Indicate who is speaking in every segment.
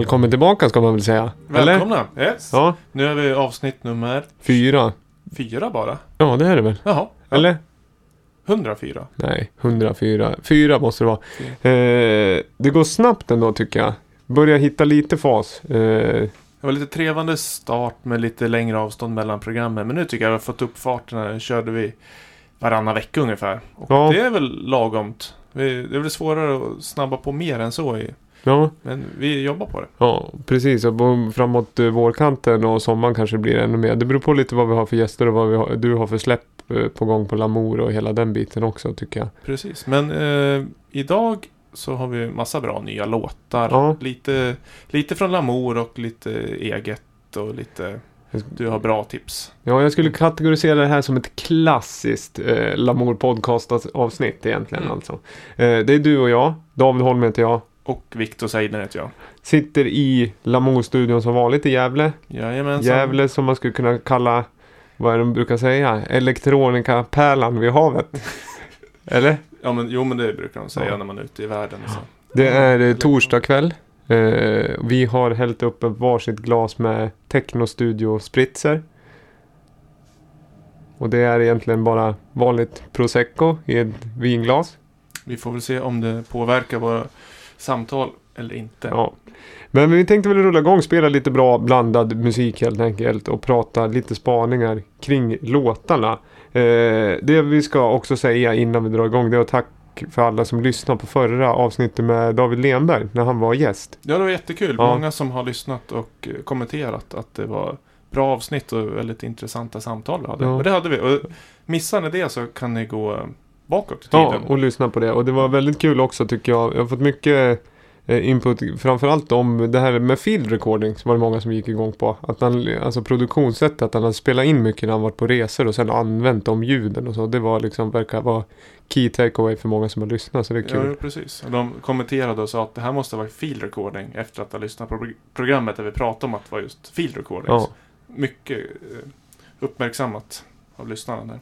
Speaker 1: välkommen tillbaka ska man väl säga. Eller?
Speaker 2: Välkomna! Yes.
Speaker 1: Ja,
Speaker 2: Nu är vi avsnitt nummer
Speaker 1: fyra.
Speaker 2: fyra bara.
Speaker 1: Ja, det är det väl?
Speaker 2: Jaha. Ja.
Speaker 1: Eller?
Speaker 2: 104.
Speaker 1: Nej, 104. Fyra måste det vara. Eh, det går snabbt ändå tycker jag. Börjar hitta lite fas. Eh,
Speaker 2: Det var lite trevande start med lite längre avstånd mellan programmen. Men nu tycker jag att vi har fått upp farten. här. Nu körde vi varannan vecka ungefär. Och
Speaker 1: Ja.
Speaker 2: det är väl lagomt. Det är väl svårare att snabba på mer än så. I,
Speaker 1: ja,
Speaker 2: men vi jobbar på det.
Speaker 1: ja, precis. Och framåt eh, vårkanten och sommaren kanske blir ännu mer. Det beror på lite vad vi har för gäster och vad vi har, du har för släpp eh, på gång på Lamour och hela den biten också tycker jag.
Speaker 2: Precis. Men eh, idag så har vi massa bra nya låtar.
Speaker 1: Ja.
Speaker 2: Lite, lite från Lamour och lite eget. Och lite... Du har bra tips.
Speaker 1: Ja, jag skulle kategorisera det här som ett klassiskt eh, Lamour podcast avsnitt egentligen
Speaker 2: Mm.
Speaker 1: alltså. Eh, det är du och jag, David Holm heter jag.
Speaker 2: Och Viktor Seidner heter jag.
Speaker 1: Sitter i Lamour-studion som vanligt i Gävle.
Speaker 2: Jajamensan.
Speaker 1: Gävle som man skulle kunna kalla, vad är det de brukar säga? Elektronika-pärlan vid havet. Eller?
Speaker 2: Ja, men, jo, men det brukar de säga
Speaker 1: Ja.
Speaker 2: när man är ute i världen. Så.
Speaker 1: Det är eh, torsdag kväll. Eh, vi har hällt upp ett varsitt glas med Technostudio Spritzer. Och det är egentligen bara vanligt prosecco i ett vinglas.
Speaker 2: Vi får väl se om det påverkar våra samtal eller inte.
Speaker 1: Ja. Men vi tänkte väl rulla igång, spela lite bra blandad musik helt enkelt och prata lite spaningar kring låtarna. Eh, det vi ska också säga innan vi drar igång det är att tack för alla som lyssnade på förra avsnittet med David Lenberg när han var gäst.
Speaker 2: Ja, det var jättekul.
Speaker 1: Ja.
Speaker 2: Många som har lyssnat och eh, kommenterat att det var bra avsnitt och väldigt intressanta samtal vi hade.
Speaker 1: Ja.
Speaker 2: Och det hade vi. Och missar ni det så kan ni gå eh, bakåt i
Speaker 1: Ja,
Speaker 2: tiden.
Speaker 1: och lyssna på det. Och det var väldigt kul också tycker jag. Jag har fått mycket eh, input, framförallt om det här med field recording som var det många som gick igång på. Att han, alltså produktionssättet, att han hade spelat in mycket när han varit på resor och sen använt de ljuden och så. Det var liksom, verkar vara key takeaway för många som har lyssnat, så det är
Speaker 2: Ja,
Speaker 1: kul.
Speaker 2: precis. Och de kommenterade och sa att det här måste vara field recording efter att ha lyssnat på pro- programmet där vi pratade om att det var just field recording.
Speaker 1: Ja.
Speaker 2: Mycket eh, uppmärksammat av lyssnarna där.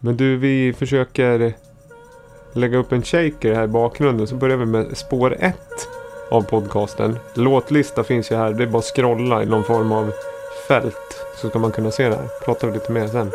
Speaker 1: Men du, vi försöker lägga upp en shaker här i bakgrunden. Så börjar vi med spår 1 av podcasten. Låtlista finns ju här. Det är bara att scrolla i någon form av fält. Så ska man kunna se det här. Pratar vi lite mer sen.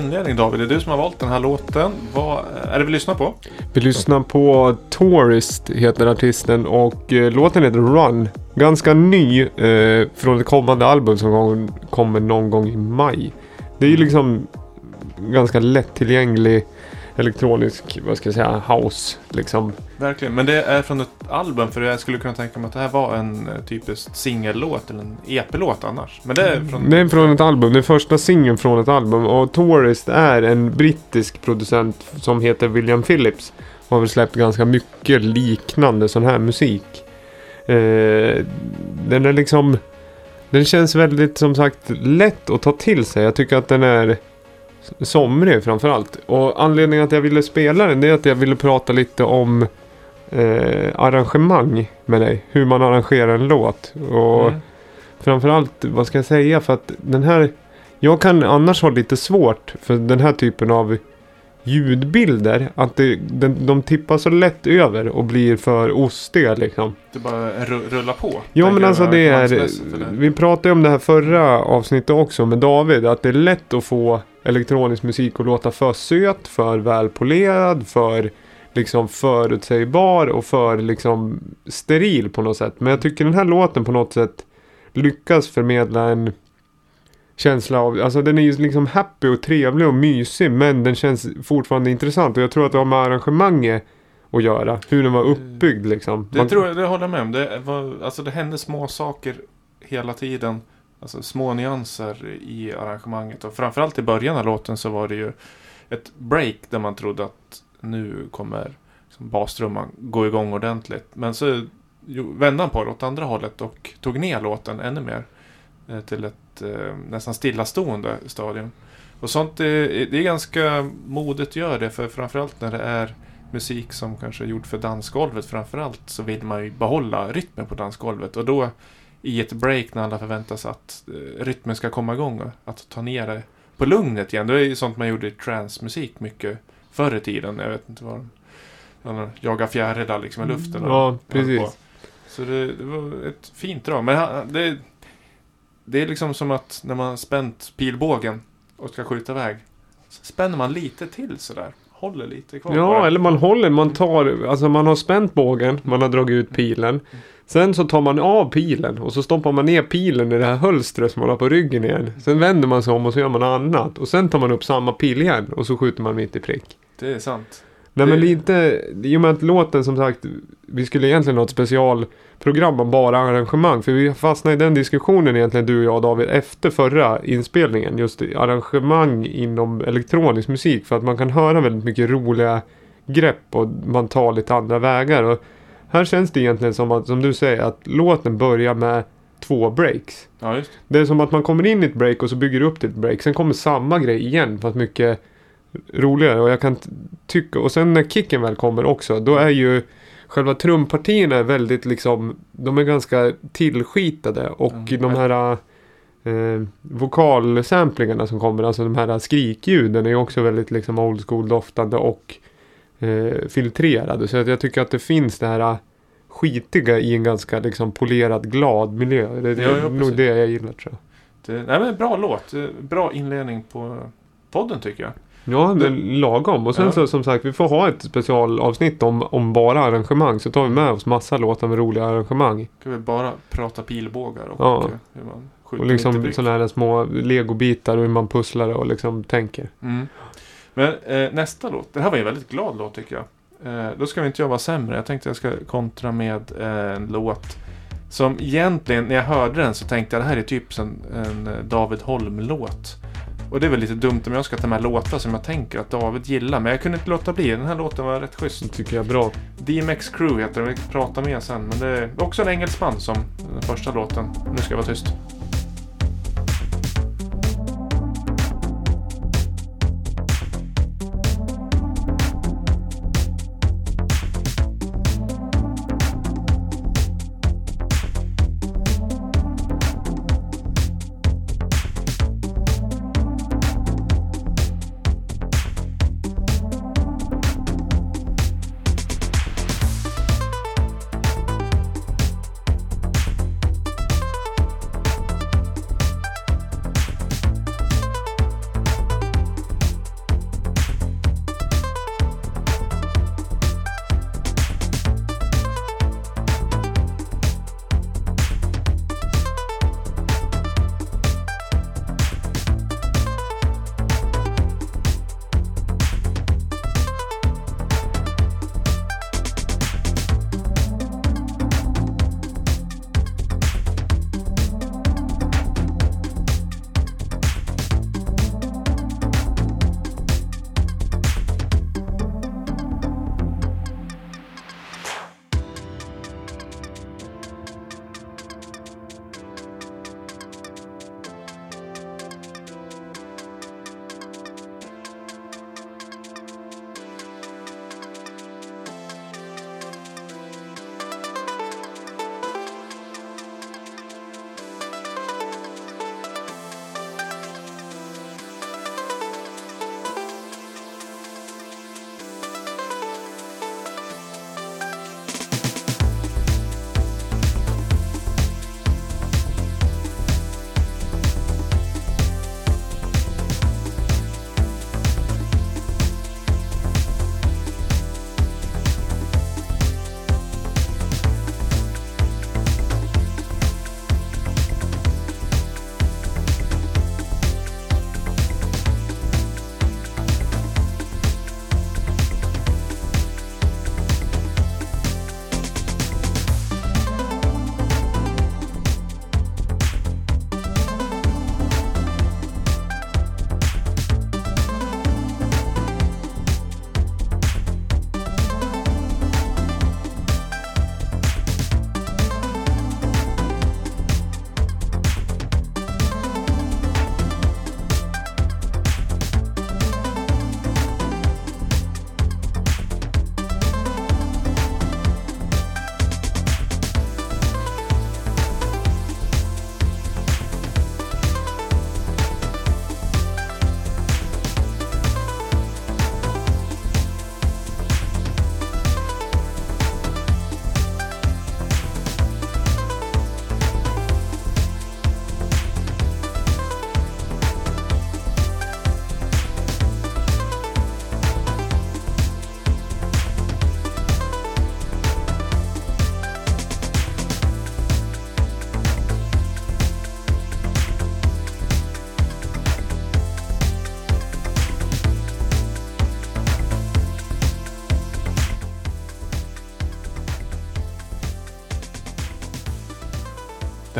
Speaker 2: inledning David. Det är du som har valt den här låten. Vad är det vi lyssnar på?
Speaker 1: Vi lyssnar på Tourist heter artisten och eh, låten heter Run. Ganska ny eh, från ett kommande album som kommer någon gång i maj. Det är ju liksom ganska lättillgänglig elektronisk, vad ska jag säga, house liksom.
Speaker 2: Verkligen, men det är från ett album för jag skulle kunna tänka mig att det här var en eh, typisk singellåt eller en EP-låt annars. Men det är från...
Speaker 1: Det är från ett album, är första singeln från ett album och Tourist är en brittisk producent som heter William Phillips. Och har väl släppt ganska mycket liknande sån här musik. Eh, den är liksom... Den känns väldigt som sagt lätt att ta till sig. Jag tycker att den är somrig framförallt. Och anledningen att jag ville spela den är att jag ville prata lite om eh, arrangemang med dig. Hur man arrangerar en låt. Och
Speaker 2: Mm.
Speaker 1: framförallt, vad ska jag säga? För att den här... Jag kan annars ha lite svårt för den här typen av ljudbilder. Att det, den, de tippar så lätt över och blir för ostiga liksom.
Speaker 2: Det bara ru- rullar på.
Speaker 1: Ja men alltså det är... Vi pratade om det här förra avsnittet också med David. Att det är lätt att få elektronisk musik att låta för söt, för välpolerad, för liksom förutsägbar och för liksom steril på något sätt. Men jag tycker den här låten på något sätt lyckas förmedla en känsla av, alltså den är ju liksom happy och trevlig och mysig men den känns fortfarande intressant och jag tror att det har med arrangemanget att göra. Hur den var uppbyggd liksom.
Speaker 2: Det
Speaker 1: Man-
Speaker 2: tror jag, det håller jag med om. Det, var, alltså det hände små saker hela tiden. Alltså små nyanser i arrangemanget. Och framförallt i början av låten så var det ju ett break där man trodde att nu kommer liksom bastrumman gå igång ordentligt. Men så vände han på det åt andra hållet och tog ner låten ännu mer. Eh, till ett eh, nästan stillastående stadium. Och sånt är, det är ganska modigt att göra det. För framförallt när det är musik som kanske är gjord för dansgolvet framförallt så vill man ju behålla rytmen på dansgolvet och då i ett break när alla förväntas att eh, rytmen ska komma igång och att ta ner det på lugnet igen. Det är ju sånt man gjorde i transmusik mycket förr i tiden. Jag vet inte vad de... jaga fjärilar liksom i luften. och
Speaker 1: Ja, precis.
Speaker 2: Så det, det var ett fint drag. Men han- det, det är liksom som att när man spänt pilbågen och ska skjuta iväg. Så spänner man lite till sådär. Håller lite kvar
Speaker 1: Ja,
Speaker 2: bara.
Speaker 1: eller man håller, man tar, alltså man har spänt bågen, man har dragit ut pilen. Sen så tar man av pilen och så stoppar man ner pilen i det här hölstret som man har på ryggen igen. Sen vänder man sig om och så gör man annat. Och sen tar man upp samma pil igen och så skjuter man mitt i prick.
Speaker 2: Det är sant.
Speaker 1: Nej
Speaker 2: Det-
Speaker 1: men lite, i och med att låten som sagt, vi skulle egentligen ha ett specialprogram om bara arrangemang. För vi fastnade i den diskussionen egentligen du och jag David efter förra inspelningen. Just arrangemang inom elektronisk musik. För att man kan höra väldigt mycket roliga grepp och man tar lite andra vägar. Och här känns det egentligen som att, som du säger, att låten börjar med två breaks.
Speaker 2: Ja, just
Speaker 1: Det är som att man kommer in i ett break och så bygger du upp till ett break. Sen kommer samma grej igen fast mycket roligare. Och jag kan tycka, och sen när kicken väl kommer också, då är ju själva trumpartierna är väldigt liksom, de är ganska tillskitade. Och
Speaker 2: Mm.
Speaker 1: de här eh, vokalsamplingarna som kommer, alltså de här skrikljuden är också väldigt liksom old school doftande och eh, filtrerade. Så att jag tycker att det finns det här skitiga i en ganska liksom polerad glad miljö. Det, det
Speaker 2: Ja, ja,
Speaker 1: är nog det jag gillar tror jag.
Speaker 2: det. Nej, men bra låt. Eh, Bra inledning på podden tycker jag.
Speaker 1: Ja, det lagom. Och sen
Speaker 2: Ja.
Speaker 1: så som sagt, vi får ha ett specialavsnitt om, om bara arrangemang. Så tar vi med oss massa låtar med roliga arrangemang.
Speaker 2: Ska vi bara prata pilbågar och
Speaker 1: Ja.
Speaker 2: eh, hur man skjuter
Speaker 1: Och liksom sådana här små legobitar och hur man pusslar och liksom tänker.
Speaker 2: Mm. Men eh, nästa låt. Det här var ju en väldigt glad låt tycker jag. Eh, då ska vi inte jobba sämre. Jag tänkte jag ska kontra med eh, en låt som egentligen, när jag hörde den så tänkte jag det här är typ en, en eh, David Holm-låt. Och det är väl lite dumt om jag ska ta med låtar som jag tänker att David gillar. Men jag kunde inte låta bli. Den här låten var rätt
Speaker 1: Det
Speaker 2: schysst.
Speaker 1: tycker jag är bra.
Speaker 2: DMX Crew heter den. Vi pratar mer sen. Men det är också en engelsman som den första låten. Nu ska jag vara tyst.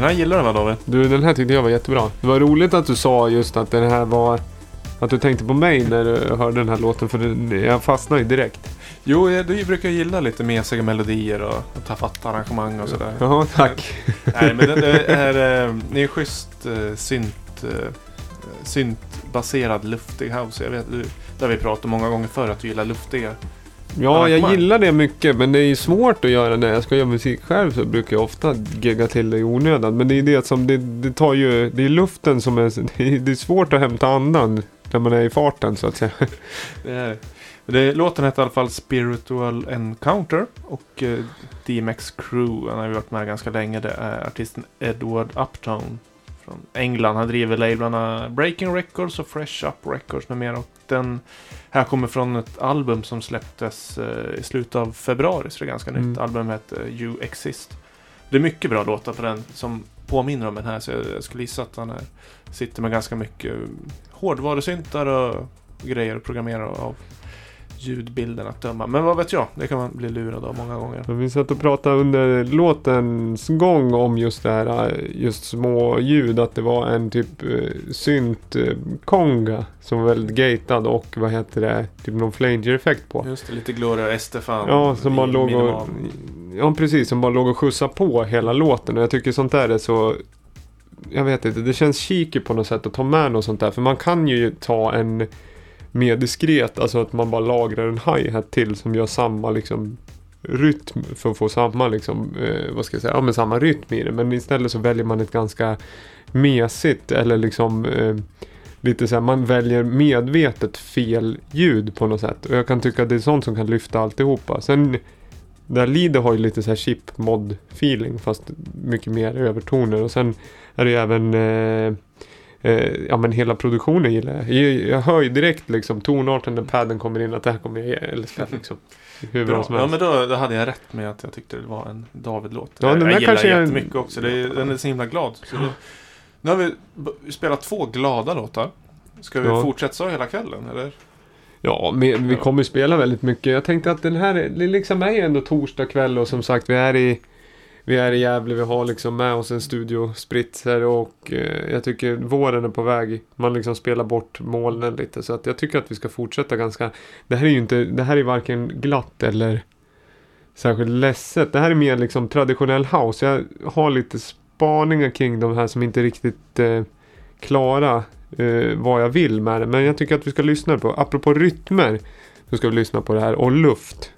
Speaker 2: Den här gillar du va David?
Speaker 1: Du, den här tyckte jag var jättebra. Det var roligt att du sa just att den här var... Att du tänkte på mig när du hörde den här låten för den, jag fastnade ju direkt.
Speaker 2: Jo, jag- du brukar gilla lite mesiga melodier och, och tafatt-arrangemang och sådär.
Speaker 1: Jaha, tack.
Speaker 2: Nej, men det, det är, eh, det är schysst eh, synt, eh, syntbaserad luftig house. Jag vet, har vi pratat många gånger förr att du gillar luftiga.
Speaker 1: Ja, jag gillar det mycket men det är svårt att göra när jag ska göra musik själv så brukar jag ofta gegga till det i onödan. Men det är det som, det, det tar ju, det är luften som är, det är, svårt att hämta andan när man är i farten så att säga.
Speaker 2: Det är, det, låten heter i alla fall Spiritual Encounter och eh, DMX Crew, han har ju varit med ganska länge, det är artisten Edward Upton från England. Han driver lablarna Breaking Records och Fresh Up Records med mera. Och den här kommer från ett album som släpptes eh, i slutet av februari, så det är ganska
Speaker 1: Mm.
Speaker 2: nytt. Albumet heter You Exist. Det är mycket bra låtar på den som påminner om den här, så jag, skulle gissa att han är, sitter med ganska mycket hårdvarusyntar och grejer att programmera av ljudbilden att döma. Men vad vet jag? Det kan man bli lurad av många gånger.
Speaker 1: Vi satt och pratade under låtens gång om just det här, just små ljud. Att det var en typ eh, synt eh, konga som var väldigt gatad och vad heter det, typ någon flanger-effekt på.
Speaker 2: Just det, lite Gloria Estefan.
Speaker 1: Ja, som bara låg och, ja, precis. Som bara låg och skjutsade på hela låten. Och jag tycker sånt där är så... Jag vet inte, det känns cheeky på något sätt att ta med något sånt där. För man kan ju ta en mer diskret, alltså att man bara lagrar en hi-hat till som gör samma liksom rytm för att få samma liksom, eh, vad ska jag säga, ja men samma rytm i det. Men istället så väljer man ett ganska mesigt eller liksom eh, lite så här, man väljer medvetet fel ljud på något sätt. Och jag kan tycka att det är sånt som kan lyfta alltihopa. Sen där Lido har ju lite så här chip mod feeling fast mycket mer övertoner. Och sen är det ju även eh, eh, ja men hela produktionen gillar jag. jag. Jag hör ju direkt liksom tonarten när padden kommer in att det här kommer jag älska liksom. Hur bra
Speaker 2: Bra.
Speaker 1: som
Speaker 2: Ja,
Speaker 1: helst.
Speaker 2: men då, då hade jag rätt med att jag tyckte det var en David-låt.
Speaker 1: Ja,
Speaker 2: jag
Speaker 1: den
Speaker 2: jag gillar
Speaker 1: kanske är-
Speaker 2: jättemycket också. Det är, den är så himla glad. Så det, nu har vi spelat två glada låtar. Ska vi
Speaker 1: Ja.
Speaker 2: fortsätta så hela kvällen, eller?
Speaker 1: Ja, men vi
Speaker 2: Ja.
Speaker 1: kommer spela väldigt mycket. Jag tänkte att den här, det liksom är ju ändå torsdag kväll och som sagt vi är i vi är i Gävle, vi har liksom med oss en studio spritzer och eh, jag tycker våren är på väg. Man liksom spelar bort molnen lite så att jag tycker att vi ska fortsätta ganska. Det här är ju inte, det här är varken glatt eller särskilt ledset. Det här är mer liksom traditionell house. Jag har lite spaningar kring de här som inte riktigt eh, klara eh, vad jag vill med det. Men jag tycker att vi ska lyssna på, apropå rytmer, så ska vi lyssna på det här och luft.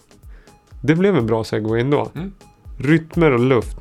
Speaker 1: Det blev en bra segway ändå.
Speaker 2: Mm.
Speaker 1: Rytmer och luft.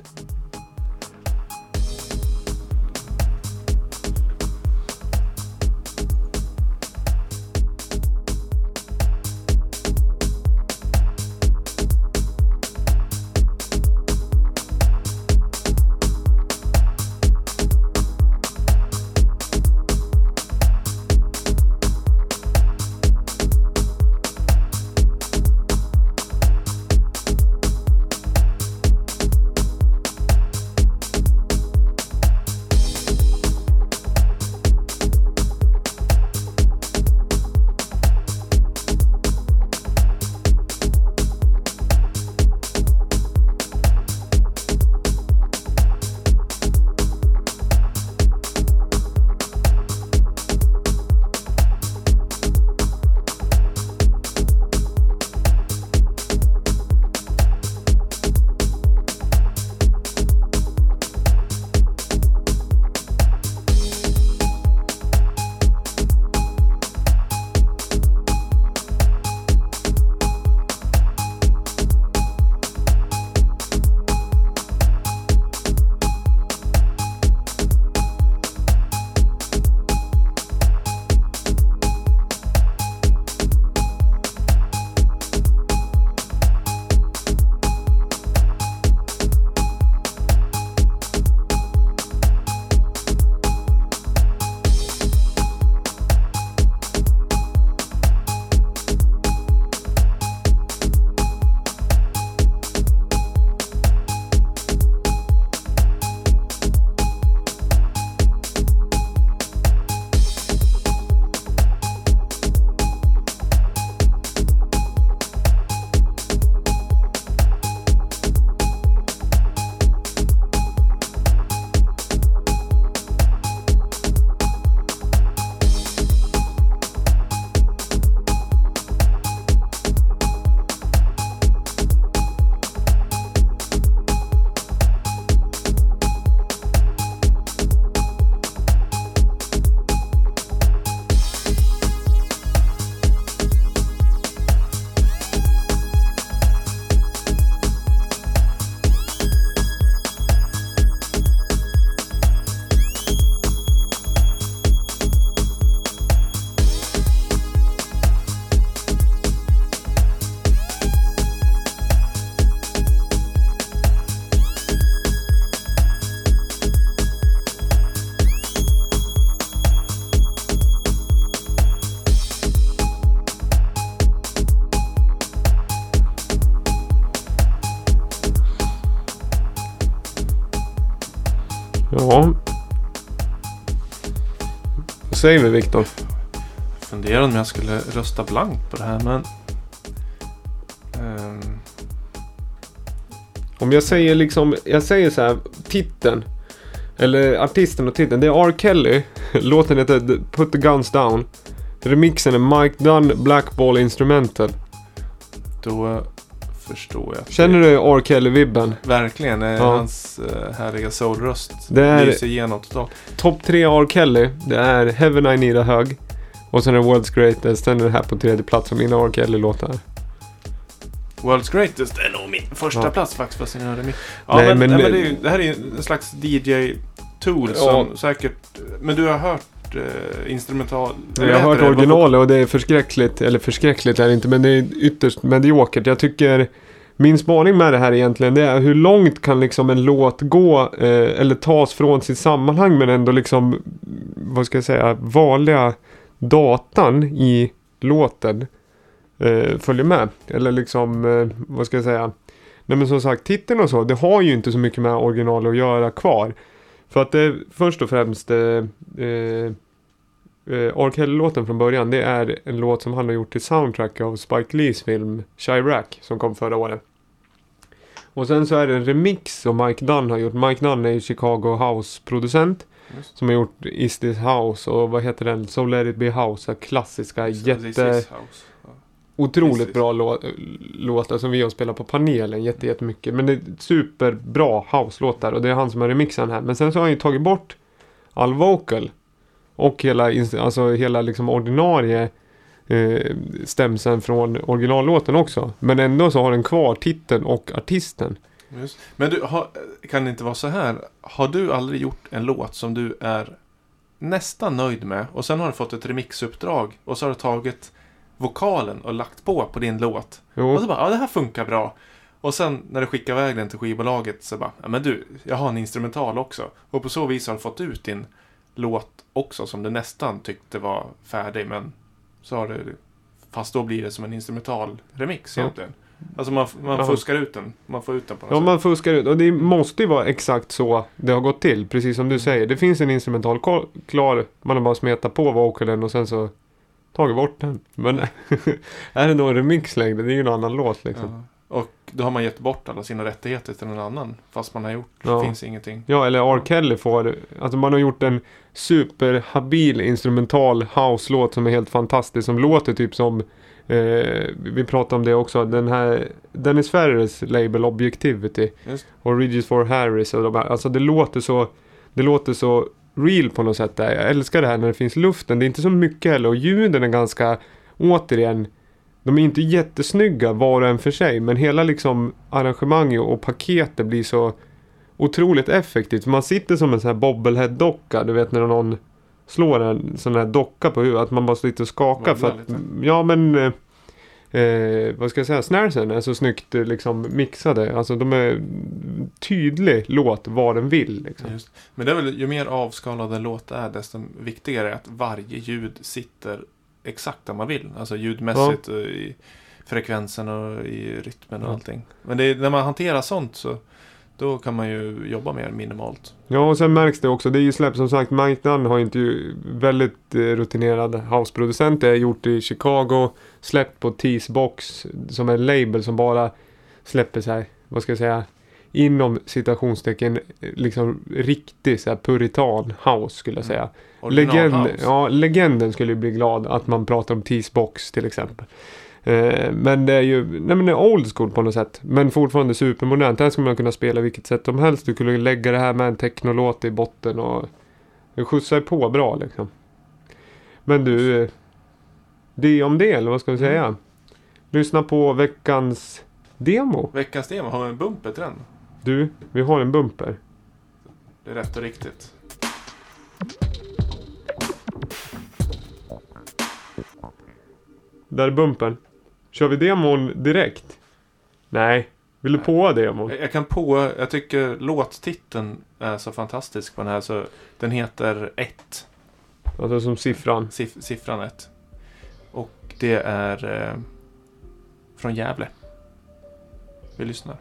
Speaker 1: Säger vi Viktor?
Speaker 2: Jag funderar om jag skulle rösta blankt på det här men... ehm,
Speaker 1: Om jag säger liksom, jag säger så här, titeln. Eller artisten och titeln. Det är R. Kelly. Låten heter Put the Guns Down. Remixen är Mike Dunn Blackball Instrumental.
Speaker 2: då förstår jag.
Speaker 1: Känner du R. Kelly-vibben?
Speaker 2: Verkligen. eh,
Speaker 1: Ja.
Speaker 2: Hans eh, härliga soulröst
Speaker 1: är-
Speaker 2: lyser igenom totalt.
Speaker 1: Topp tre R. Kelly. Det är Heaven I Need a Hug. Och sen är det World's Greatest. Sen är det här på tredje plats som mina R. Kelly-låtar.
Speaker 2: World's Greatest är nog min första
Speaker 1: Ja.
Speaker 2: plats faktiskt. Fast jag det min. Ja,
Speaker 1: Nej,
Speaker 2: men,
Speaker 1: men-
Speaker 2: men det, är, det här är ju en slags DJ-tool som
Speaker 1: Ja.
Speaker 2: säkert... Men du har hört eh, instrumental...
Speaker 1: Jag har hört originalet och det är förskräckligt. Eller förskräckligt är det inte, men det är ytterst mediokert. Jag tycker min spaning med det här egentligen, det är hur långt kan liksom en låt gå eh, eller tas från sitt sammanhang men ändå liksom, vad ska jag säga, vanliga datan i låten eh, följer med. Eller liksom, eh, vad ska jag säga, nej men som sagt, titeln och så, det har ju inte så mycket med original att göra kvar. För att det först och främst eh, eh, Eh, R. Kelly-låten från början, det är en låt som han har gjort till soundtrack av Spike Lees film Chirac som kom förra året. Och sen så är det en remix som Mike Dunn har gjort. Mike Dunn är ju Chicago House-producent. Som har gjort Is This House och vad heter den? So Let It Be House. Klassiska,
Speaker 2: This
Speaker 1: jätte...
Speaker 2: is house.
Speaker 1: Otroligt
Speaker 2: Precis.
Speaker 1: bra lå- låtar som vi har spelat på panelen jätte, jättemycket. Men det är superbra house-låtar och det är han som har remixat den här. Men sen så har han ju tagit bort all vocal. Och hela, alltså hela liksom ordinarie eh, stämsen från originallåten också. Men ändå så har den kvar titeln och artisten.
Speaker 2: Just. Men du, har, kan det inte vara så här? Har du aldrig gjort en låt som du är nästan nöjd med och sen har du fått ett remixuppdrag och så har du tagit vokalen och lagt på på din låt.
Speaker 1: Jo.
Speaker 2: Och så bara, ja det här funkar bra. Och sen när du skickar iväg den till skivbolaget så bara, ja men du, jag har en instrumental också. Och på så vis har du fått ut din låt också som du nästan tyckte var färdig men så har du, fast då blir det som en instrumental remix
Speaker 1: Ja.
Speaker 2: egentligen. Alltså man, man
Speaker 1: Ja.
Speaker 2: fuskar ut den, man får ut den på något
Speaker 1: Ja,
Speaker 2: sätt.
Speaker 1: man fuskar ut. Och det måste ju vara exakt så det har gått till. Precis som du säger. Det finns en instrumental klar. Man har bara smetat på vocalen och sen så tagit bort den. Men är det då en remix längre? Det är ju en annan låt liksom.
Speaker 2: Ja. Och då har man gett bort alla sina rättigheter till någon annan. Fast man har gjort,
Speaker 1: Ja.
Speaker 2: finns ingenting.
Speaker 1: Ja, eller R. Kelly får, alltså man har gjort en superhabil instrumental house-låt som är helt fantastisk. Som låter typ som, eh, vi pratade om det också, den här Dennis Ferrers label Objectivity.
Speaker 2: Just.
Speaker 1: Och Regis for Harris alltså det låter så, det låter så real på något sätt där. Jag älskar det här när det finns luften. Det är inte så mycket heller och ljuden är ganska, återigen, de är inte jättesnygga var och en för sig. Men hela liksom arrangemanget och paketet blir så otroligt effektivt. Man sitter som en sån här bobblehead-docka. Du vet när någon slår en sån här docka på huvudet. Att man bara sitter och skakar. För att, ja men eh, vad ska jag säga? Snaresen är så snyggt eh, liksom mixade. Alltså de är tydlig låt vad den vill. Liksom.
Speaker 2: Just. Men det är väl, ju mer avskalad en låt är, desto viktigare är att varje ljud sitter exakt där man vill. Alltså ljudmässigt och i frekvensen och i rytmen och
Speaker 1: Ja.
Speaker 2: allting. Men är, när man hanterar sånt så då kan man ju jobba mer minimalt.
Speaker 1: Ja och sen märks det också. Det är ju släppt som sagt. Dunn har inte ju väldigt eh, rutinerad houseproducent. Det är gjort i Chicago. Släppt på Tease Box. Som är en label som bara släpper så här. Vad ska jag säga? Inom citationstecken liksom riktig så här puritan house skulle jag
Speaker 2: Mm.
Speaker 1: säga.
Speaker 2: Original
Speaker 1: Legend, ja, legenden skulle ju bli glad att man pratar om Tease Box till exempel. Eh, men det är ju, nej men det är old school på något sätt. Men fortfarande supermodernt. Det här skulle man kunna spela vilket sätt som helst. Du kunde lägga det här med en technolåt i botten och ju på bra liksom. Men du, eh, det om det eller vad ska vi säga?
Speaker 2: Mm.
Speaker 1: Lyssna på veckans demo.
Speaker 2: Veckans tema, har vi en bumper till den?
Speaker 1: Du, vi har en bumper.
Speaker 2: Det är rätt och riktigt.
Speaker 1: Där är bumpern. Kör vi demon direkt? Nej. Vill du
Speaker 2: Nej.
Speaker 1: på demon?
Speaker 2: Jag, jag kan på, jag tycker låttiteln är så fantastisk på den här så den heter 1.
Speaker 1: Alltså som siffran.
Speaker 2: Siff, siffran 1. Och det är eh, från Gävle. Vi lyssnar.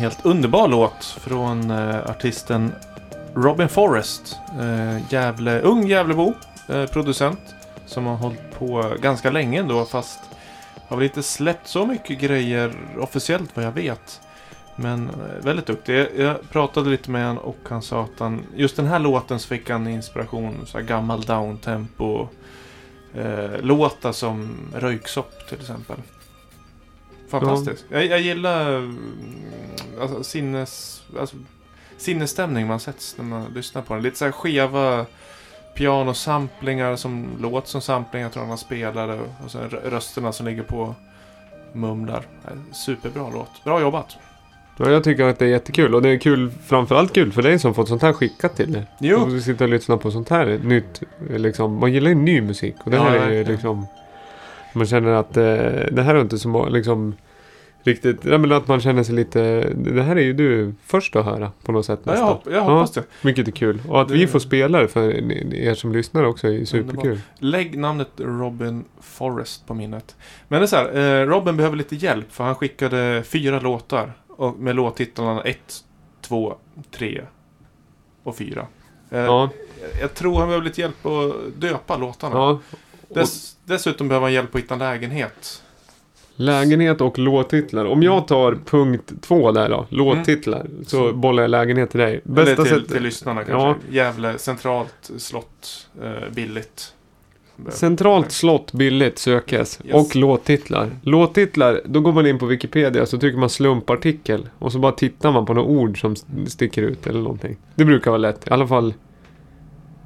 Speaker 2: Helt underbar låt från eh, artisten Robin Forrest. Eh, Gävle, ung Gävlebo, eh, producent. Som har hållit på ganska länge ändå fast har väl inte släppt så mycket grejer officiellt vad jag vet. Men eh, väldigt duktig. Jag, jag pratade lite med honom och han sa att han, just den här låten så fick han inspiration. Så här gammal downtempo. Eh, låtar som Röyksopp till exempel. Fantastiskt. Jag, jag gillar mm, alltså, sinnes, alltså, sinnesstämning man sätts när man lyssnar på den. Lite så här skeva pianosamplingar som låter som samplingar tror han spelade. Och sen rö- rösterna som ligger på mumlar. Eh, Superbra låt. Bra jobbat.
Speaker 1: Ja, jag tycker att det är jättekul. Och det är kul, framförallt kul för dig som fått sånt här skickat till dig.
Speaker 2: Jo.
Speaker 1: Och du sitter och lyssnar på sånt här nytt. Liksom, man gillar ju ny musik. Och det
Speaker 2: Ja,
Speaker 1: här är ju liksom... Man känner att eh, det här är inte så liksom... Riktigt, ja, men att man känner sig lite... Det här är ju du först att höra på något sätt
Speaker 2: Ja, jag, hopp, jag hoppas det.
Speaker 1: Vilket är kul. Och att
Speaker 2: Det-
Speaker 1: vi får spela det för er som lyssnar också är superkul.
Speaker 2: Lägg namnet Robin Forrest på minnet. Men det är så här, eh, Robin behöver lite hjälp för han skickade fyra låtar. Och med låttitlarna 1, 2, 3 och 4. Eh,
Speaker 1: Ja,
Speaker 2: Jag tror han behöver lite hjälp att döpa låtarna.
Speaker 1: ja.
Speaker 2: Dess, dessutom behöver han hjälp att hitta en lägenhet.
Speaker 1: lägenhet och låttitlar. Om jag tar punkt två där då, låttitlar. Så,
Speaker 2: Så-
Speaker 1: bollar jag lägenhet till dig.
Speaker 2: Eller
Speaker 1: Bästa
Speaker 2: till,
Speaker 1: sättet...
Speaker 2: till lyssnarna kanske. Gävle centralt slott, eh, billigt.
Speaker 1: Centralt slott billigt sökes.
Speaker 2: Yes.
Speaker 1: Och låttitlar. Låttitlar, då går man in på Wikipedia så trycker man slumpartikel. Och så bara tittar man på några ord som st- sticker ut eller någonting. Det brukar vara lätt. I alla fall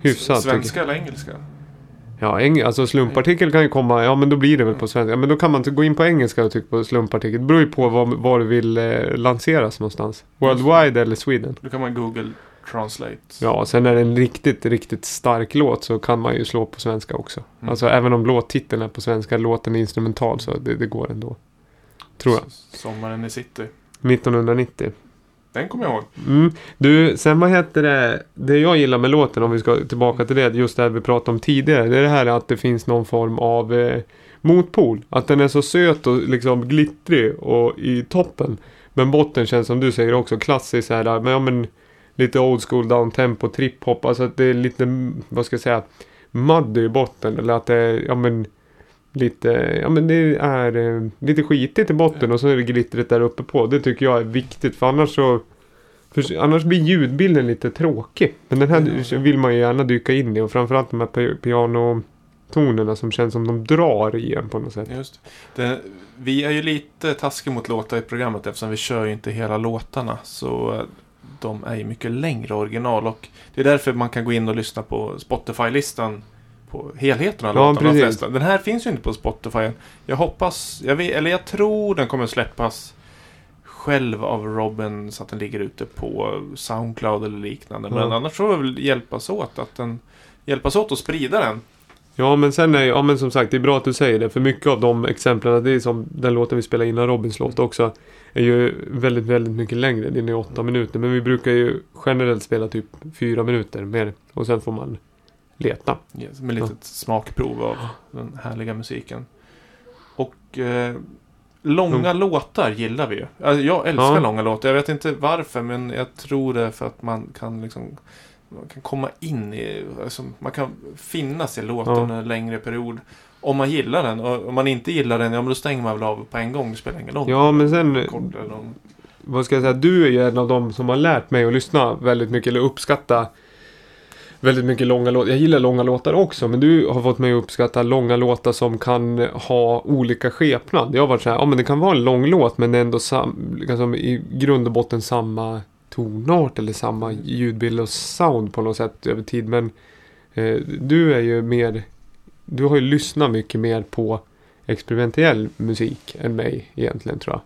Speaker 1: hyfsat.
Speaker 2: Svenska eller engelska?
Speaker 1: Ja, eng- alltså slumpartikel kan ju komma, ja men då blir det väl på svenska. Men då kan man inte gå in på engelska och trycka på slumpartikel. Det beror ju på var, var du vill eh, lanseras någonstans. Worldwide eller Sweden.
Speaker 2: Då kan man Google Translate.
Speaker 1: Ja, sen är det en riktigt, riktigt stark låt så kan man ju slå på svenska också.
Speaker 2: Mm.
Speaker 1: Alltså även om låttiteln är på svenska, låten är instrumental så det, det går ändå. Tror jag.
Speaker 2: Sommaren i city.
Speaker 1: 1990.
Speaker 2: Den kommer jag ihåg.
Speaker 1: Mm. Du, sen vad heter det? Det jag gillar med låten, om vi ska tillbaka till det, just det här vi pratade om tidigare. Det är det här att det finns någon form av eh, motpol. Att den är så söt och liksom glittrig och i toppen. Men botten känns som du säger också klassisk så här, men, ja, men lite old school down tempo, trip hop. Alltså att det är lite, vad ska jag säga, muddy i botten. Eller att det är, ja men lite, ja men det är eh, lite skitigt i botten och så är det glittrigt där uppe på. Det tycker jag är viktigt för annars så för annars blir ljudbilden lite tråkig. Men den här vill man ju gärna dyka in i och framförallt de här pi- pianotonerna som känns som de drar i en på något sätt.
Speaker 2: Just det. Vi är ju lite taskiga mot låtar i programmet eftersom vi kör ju inte hela låtarna. Så eh, de är ju mycket längre original och det är därför man kan gå in och lyssna på Spotify-listan på helheten av
Speaker 1: Ja,
Speaker 2: låtarna. de flesta. Den här finns ju inte på Spotify. Jag hoppas, jag vet, eller jag tror den kommer släppas själv av Robin så att den ligger ute på Soundcloud eller liknande. Men
Speaker 1: Ja.
Speaker 2: annars får vi väl hjälpas åt att den hjälpas åt att sprida den.
Speaker 1: Ja men sen är ja men som sagt det är bra att du säger det. För mycket av de exemplen, det är som den låten vi spelade innan Robins låt också. Är ju väldigt, väldigt mycket längre. Den är åtta minuter. Men vi brukar ju generellt spela typ fyra minuter mer. Och sen får man leta.
Speaker 2: Yes, med litet smakprov av den härliga musiken. Och eh, långa låtar gillar vi ju. Alltså, jag älskar
Speaker 1: Ja.
Speaker 2: långa låtar. Jag vet inte varför men jag tror det är för att man kan liksom man kan komma in i, alltså, man kan finnas i låten
Speaker 1: Ja.
Speaker 2: en längre period. Om man gillar den. Och om man inte gillar den, ja men då stänger man väl av på en gång. Det spelar ingen roll.
Speaker 1: Ja men sen
Speaker 2: Kort eller lång.
Speaker 1: vad ska jag säga, du är ju en av dem som har lärt mig att lyssna väldigt mycket, eller uppskatta väldigt mycket långa låtar. Jag gillar långa låtar också, men du har fått mig att uppskatta långa låtar som kan ha olika skepnad. Jag har varit så här, ja men det kan vara en lång låt, men ändå sam, liksom, i grund och botten samma tonart eller samma ljudbild och sound på något sätt över tid. Men eh, du är ju mer, du har ju lyssnat mycket mer på experimentell musik än mig egentligen tror jag.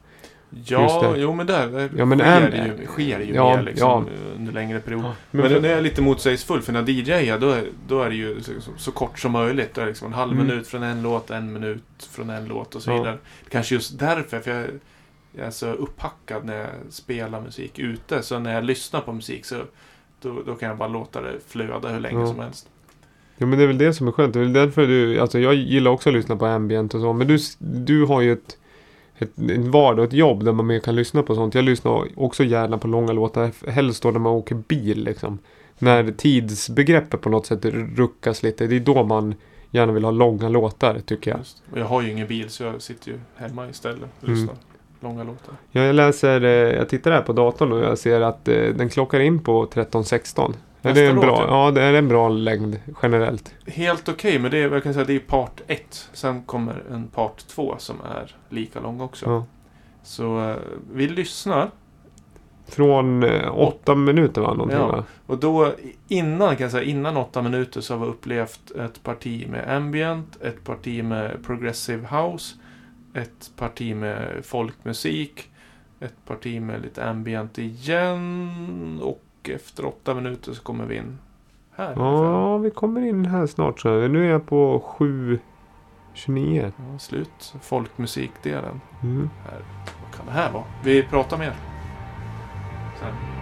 Speaker 2: Ja,
Speaker 1: det.
Speaker 2: jo men där, där
Speaker 1: Ja, men
Speaker 2: sker,
Speaker 1: en-
Speaker 2: det ju, sker det ju
Speaker 1: Ja,
Speaker 2: mer liksom,
Speaker 1: ja.
Speaker 2: under längre period.
Speaker 1: Men,
Speaker 2: Men,
Speaker 1: för-
Speaker 2: nu är lite motsägelsefull för när DJar då, är- då är det ju så, så, kort som möjligt. Då är det liksom en halv
Speaker 1: Mm.
Speaker 2: minut från en låt, en minut från en låt och så
Speaker 1: Ja.
Speaker 2: vidare. Kanske just därför, för jag, jag är så upphackad när jag spelar musik ute. Så när jag lyssnar på musik så då, då kan jag bara låta det flöda hur länge som helst.
Speaker 1: Ja men det är väl det som är skönt. Det är väl därför du, alltså jag gillar också att lyssna på ambient och så. Men du, du har ju ett, ett, ett vardag och ett jobb där man mer kan lyssna på sånt. Jag lyssnar också gärna på långa låtar. Helst då när man åker bil liksom. När tidsbegreppet på något sätt ruckas lite. Det är då man gärna vill ha långa låtar tycker jag.
Speaker 2: Just. Och jag har ju ingen bil så jag sitter ju hemma istället och
Speaker 1: Mm.
Speaker 2: lyssnar. Långa låtar.
Speaker 1: Ja, jag läser, eh, jag tittar här på datorn och jag ser att eh, den klockar in på 13.16. Är
Speaker 2: Nästa
Speaker 1: det en
Speaker 2: låt,
Speaker 1: bra,
Speaker 2: ja.
Speaker 1: ja, det är en bra längd generellt.
Speaker 2: Helt okej, men det är, jag kan säga, det är part 1. Sen kommer en part 2 som är lika lång också.
Speaker 1: Ja.
Speaker 2: Så eh, vi lyssnar.
Speaker 1: Från eh, åtta minuter va? Någonting,
Speaker 2: Ja.
Speaker 1: va?
Speaker 2: Och då innan kan jag säga, innan åtta minuter så har vi upplevt ett parti med ambient, ett parti med progressive house, ett parti med folkmusik, ett parti med lite ambient igen och efter åtta minuter så kommer vi in här.
Speaker 1: Ja, vi kommer in här snart. Så. Nu är jag på 7.29.
Speaker 2: Ja, slut folkmusikdelen.
Speaker 1: Mm.
Speaker 2: Här. Vad kan det här vara? Vi pratar mer. Sen.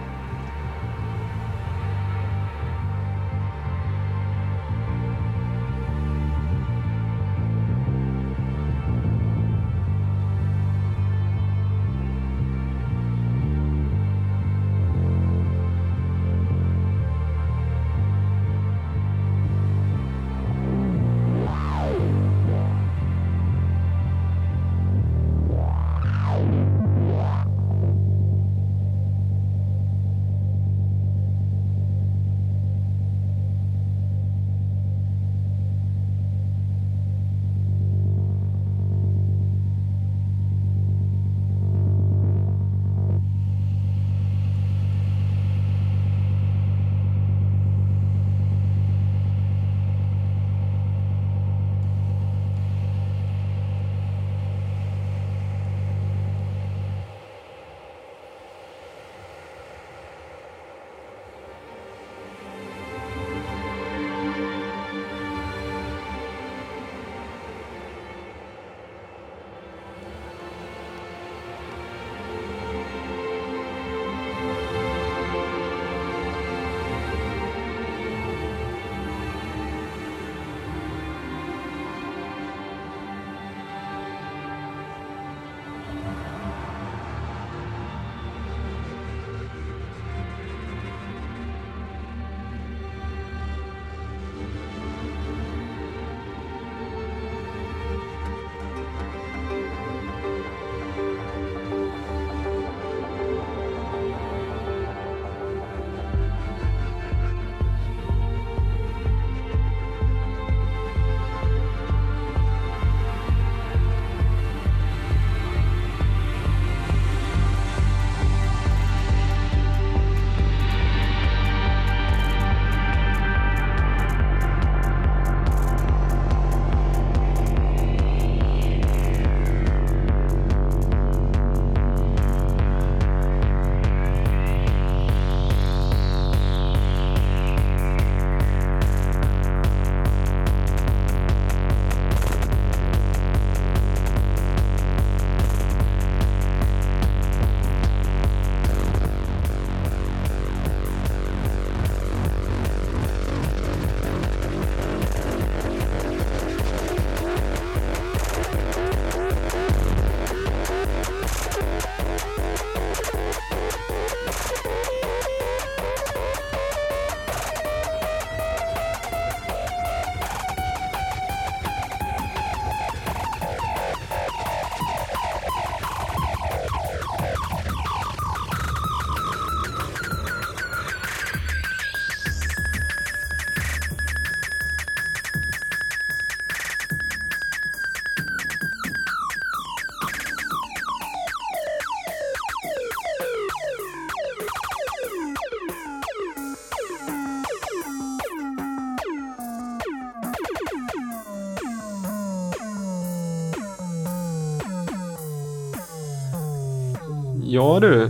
Speaker 1: Ja du,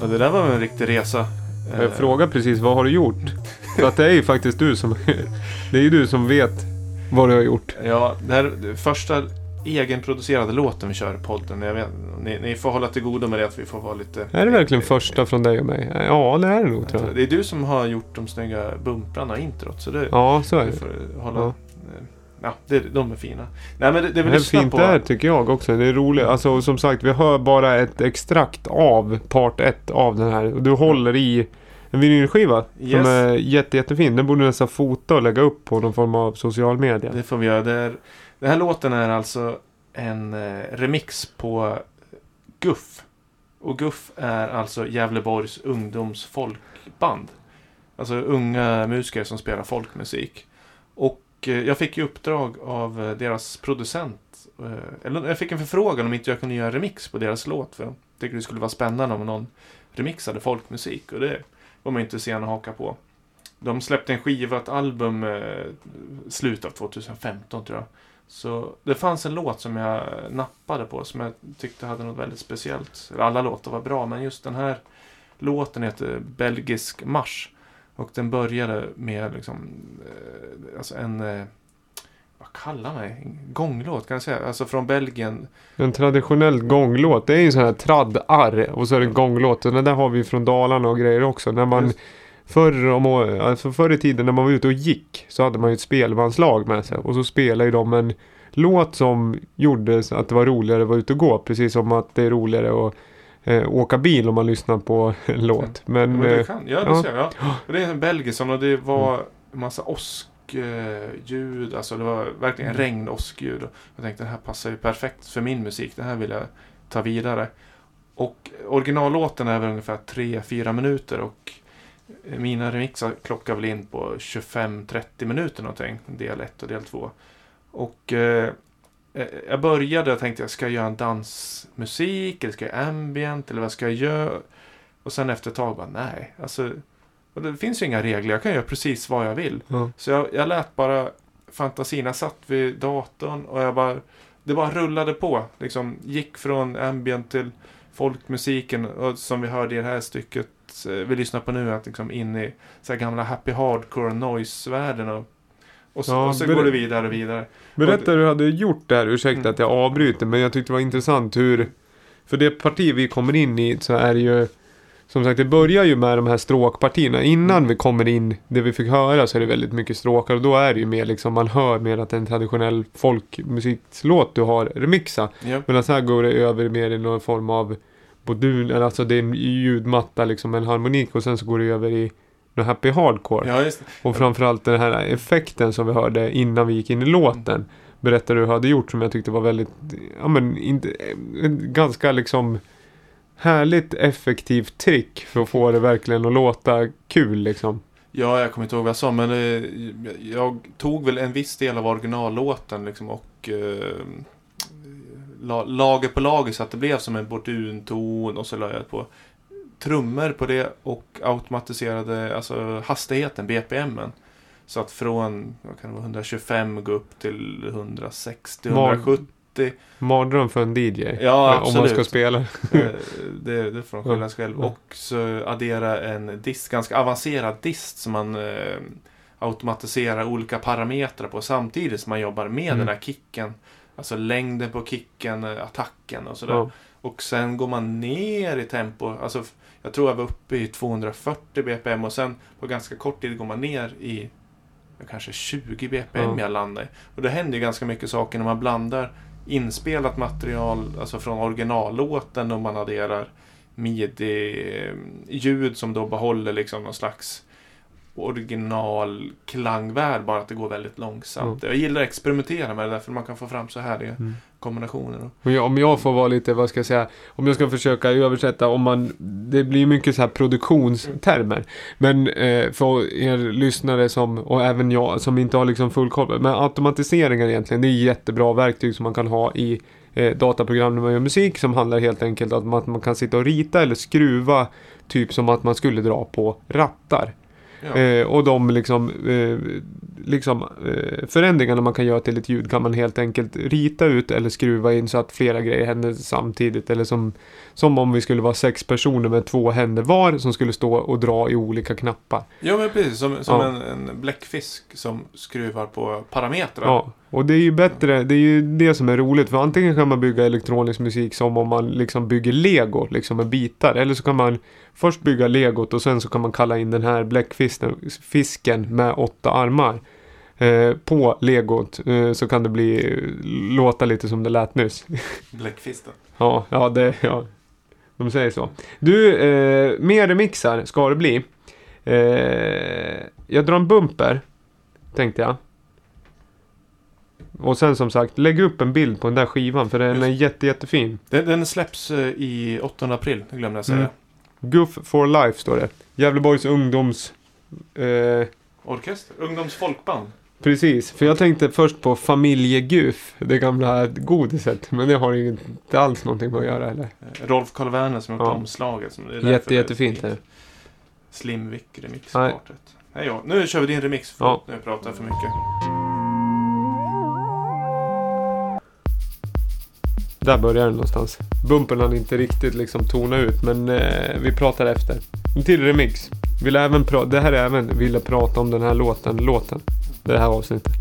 Speaker 2: Ja, det där var en riktig resa.
Speaker 1: jag frågar precis vad har du gjort? För att det är ju faktiskt du som... Det är ju du som vet vad du har gjort.
Speaker 2: Ja, det här är första egenproducerade låten vi kör i podden. Jag vet, ni, ni får hålla till godo med det att vi får vara lite...
Speaker 1: Är det verkligen första från dig och mig? Ja, det är det nog tror jag.
Speaker 2: Det är du som har gjort de snygga bumprarna introt. Så det,
Speaker 1: Ja, så är
Speaker 2: du
Speaker 1: det.
Speaker 2: får hålla...
Speaker 1: Ja.
Speaker 2: Ja, det, de är fina. Nej men det, det vi
Speaker 1: Det fint
Speaker 2: på.
Speaker 1: där tycker jag också. Det är roligt. Alltså som sagt, vi hör bara ett extrakt av part 1 av den här. Du håller i en vinylskiva
Speaker 2: Yes.
Speaker 1: som är jätte, jättefin. Den borde du nästan fota och lägga upp på någon form av social media.
Speaker 2: Det får vi göra. Det är, den här låten är alltså en eh, remix på Guff. Och Guff är alltså Gävleborgs ungdomsfolkband. Alltså unga musiker som spelar folkmusik. Och Eh, jag fick ju uppdrag av eh, deras producent. Eh, eller jag fick en förfrågan om inte jag kunde göra remix på deras låt. För jag tyckte det skulle vara spännande om någon remixade folkmusik. Och det var man inte sen att haka på. De släppte en skiva, ett album, slutet av 2015 tror jag. Så det fanns en låt som jag nappade på som jag tyckte hade något väldigt speciellt. Alla låtar var bra men just den här låten heter Belgisk marsch. Och den började med liksom, eh, alltså en, eh, vad kallar man det? Gånglåt kan jag säga. Alltså från Belgien.
Speaker 1: En traditionell gånglåt. Det är ju sån här tradd-arr och så är det en gånglåt. Den där har vi från Dalarna och grejer också. När man
Speaker 2: Just.
Speaker 1: Förr, om, alltså förr i tiden när man var ute och gick så hade man ju ett spelmanslag med sig. Och så spelade ju de en låt som gjorde att det var roligare att vara ute och gå. Precis som att det är roligare att eh, åka bil om man lyssnar på en låt. Men,
Speaker 2: Men det
Speaker 1: eh,
Speaker 2: kan, ja, det
Speaker 1: ja.
Speaker 2: ser jag. Det är en belgison och det var en massa åskljud. Alltså det var verkligen
Speaker 1: Mm.
Speaker 2: regn åskljud. Och Jag tänkte det här passar ju perfekt för min musik. Det här vill jag ta vidare. Och originallåten är väl ungefär 3-4 minuter. Och mina remixar klockar väl in på 25-30 minuter någonting. Del 1 och del 2. Och eh, jag började och tänkte jag ska jag göra en dansmusik eller ska jag göra ambient eller vad ska jag göra? Och sen efter ett tag bara nej, alltså det finns ju inga regler, jag kan göra precis vad jag vill.
Speaker 1: ja.
Speaker 2: Så jag, jag lät bara fantasin, jag satt vid datorn och jag bara, det bara rullade på. Liksom gick från ambient till folkmusiken och som vi hörde i det här stycket eh, vi lyssnar på nu, att liksom in i så gamla happy hardcore noise-världen och, och så,
Speaker 1: Ja,
Speaker 2: och så går det vidare och vidare.
Speaker 1: Berätta hur du hade gjort där. Ursäkta
Speaker 2: Mm.
Speaker 1: att jag avbryter men jag tyckte det var intressant hur För det parti vi kommer in i så är det ju Som sagt det börjar ju med de här stråkpartierna. Innan
Speaker 2: Mm.
Speaker 1: vi kommer in det vi fick höra så är det väldigt mycket stråkar och då är det ju mer liksom man hör mer att det är en traditionell folkmusikslåt du har remixa.
Speaker 2: Ja.
Speaker 1: Medan här går det över mer i någon form av Bodun, alltså det är en ljudmatta liksom en harmonik och sen så går det över i någon happy hardcore.
Speaker 2: ja, just det.
Speaker 1: Och framförallt den här effekten som vi hörde innan vi gick in i låten. Berättade du hade gjort som jag tyckte var väldigt, ja men inte, ganska liksom härligt effektivt trick för att få det verkligen att låta kul liksom.
Speaker 2: Ja, jag kommer inte ihåg vad jag sa, men eh, jag tog väl en viss del av originallåten liksom och eh, la, lager på lager så att det blev som en bordunton och så la jag på trummor på det och automatiserade alltså hastigheten, BPMen. Så att från vad kan det vara, 125 gå upp till 160,
Speaker 1: Var-
Speaker 2: 170.
Speaker 1: Mardröm för en DJ.
Speaker 2: Ja,
Speaker 1: Om man ska
Speaker 2: absolut.
Speaker 1: spela.
Speaker 2: Eh, det, det får de skylla sig själv. Och så addera en dist, ganska avancerad dist som man eh, automatiserar olika parametrar på samtidigt som man jobbar med
Speaker 1: Mm.
Speaker 2: den här kicken. Alltså längden på kicken, eh, attacken och sådär.
Speaker 1: Ja.
Speaker 2: Och sen går man ner i tempo. Alltså, jag tror jag var uppe i 240 BPM och sen på ganska kort tid går man ner i kanske 20 BPM
Speaker 1: Ja.
Speaker 2: jag landar i. Och det händer ju ganska mycket saker när man blandar inspelat material, alltså från originallåten och man adderar midi-ljud som då behåller liksom någon slags original klangvärld, bara att det går väldigt långsamt. Jag gillar att experimentera med det där för man kan få fram så härliga
Speaker 1: Mm.
Speaker 2: kombinationer.
Speaker 1: Och jag, om jag får vara lite, vad ska jag säga, om jag ska försöka översätta, om man, det blir mycket så här produktionstermer. Men eh, för er lyssnare som, och även jag som inte har liksom full koll, men automatiseringar egentligen, det är jättebra verktyg som man kan ha i eh, dataprogram när man gör musik som handlar helt enkelt om att man kan sitta och rita eller skruva typ som att man skulle dra på rattar.
Speaker 2: Ja.
Speaker 1: Eh, och de liksom, eh, liksom eh, förändringarna man kan göra till ett ljud kan man helt enkelt rita ut eller skruva in så att flera grejer händer samtidigt. Eller som, som om vi skulle vara sex personer med två händer var som skulle stå och dra i olika knappar.
Speaker 2: Ja men precis, som, som
Speaker 1: Ja.
Speaker 2: en, en bläckfisk som skruvar på parametrar.
Speaker 1: Ja, och det är ju bättre, det är ju det som är roligt. För antingen kan man bygga elektronisk musik som om man liksom bygger lego, liksom med bitar. Eller så kan man först bygga legot och sen så kan man kalla in den här bläckfisken fisken med åtta armar. eh, på legot eh, så kan det bli låta lite som det lät nyss.
Speaker 2: Bläckfisten.
Speaker 1: Ja, ja, det, ja. De säger så. Du, eh, mer remixar ska det bli. Eh, jag drar en bumper, tänkte jag. Och sen som sagt, lägg upp en bild på den där skivan för den
Speaker 2: Just.
Speaker 1: är jätte, jättefin.
Speaker 2: Den, den släpps eh, i 8 april, det glömde jag säga.
Speaker 1: Mm. Guff for life står det. Gävleborgs ungdoms... Eh,
Speaker 2: Orkester? Ungdomsfolkband?
Speaker 1: precis, för jag tänkte först på familjeguff, det gamla godiset. Men det har ju inte alls någonting med att göra eller?
Speaker 2: Eh, Rolf Karl Werner som gjort
Speaker 1: Ja.
Speaker 2: omslaget. Som, är
Speaker 1: Jätte, jättefint.
Speaker 2: ja, nu kör vi din remix.
Speaker 1: Ja.
Speaker 2: Förlåt, nu pratar jag för mycket.
Speaker 1: Där börjar den någonstans. Bumpen hann inte riktigt liksom tona ut men eh, vi pratar efter. En till remix. Vill även pra- det här är även ville prata om den här låten, låten. Det här avsnittet.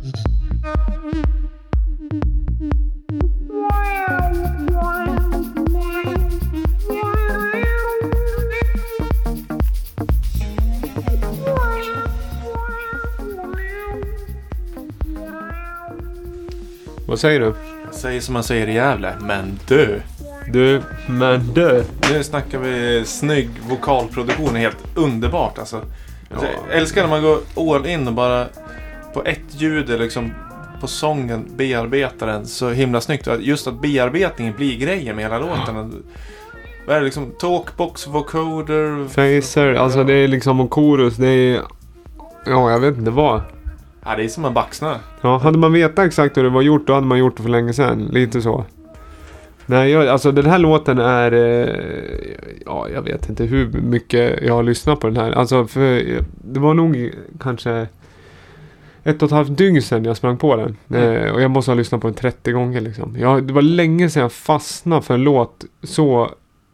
Speaker 1: Vad säger du?
Speaker 2: Jag säger som man säger i Gävle, men du.
Speaker 1: Du, men du.
Speaker 2: Nu snackar vi snygg vokalproduktion, helt underbart alltså.
Speaker 1: Ja.
Speaker 2: Jag älskar när man går all in och bara på ett ljud eller liksom på sången bearbetar den så himla snyggt. Just att bearbetningen blir grejen med hela låten. Vad är det liksom? Talkbox, vocoder?
Speaker 1: Facer, alltså det är liksom och chorus, det är... Ja, jag vet inte vad.
Speaker 2: Ja, det är som en baxna.
Speaker 1: Ja, hade man vetat exakt hur det var gjort, då hade man gjort det för länge sedan. Lite så. Nej, jag, alltså den här låten är... Eh, ja, jag vet inte hur mycket jag har lyssnat på den här. Alltså, för det var nog kanske ett och ett halvt dygn sedan jag sprang på den.
Speaker 2: Mm.
Speaker 1: Eh, och jag måste ha lyssnat på den 30 gånger liksom. Jag, det var länge sedan jag fastnade för en låt så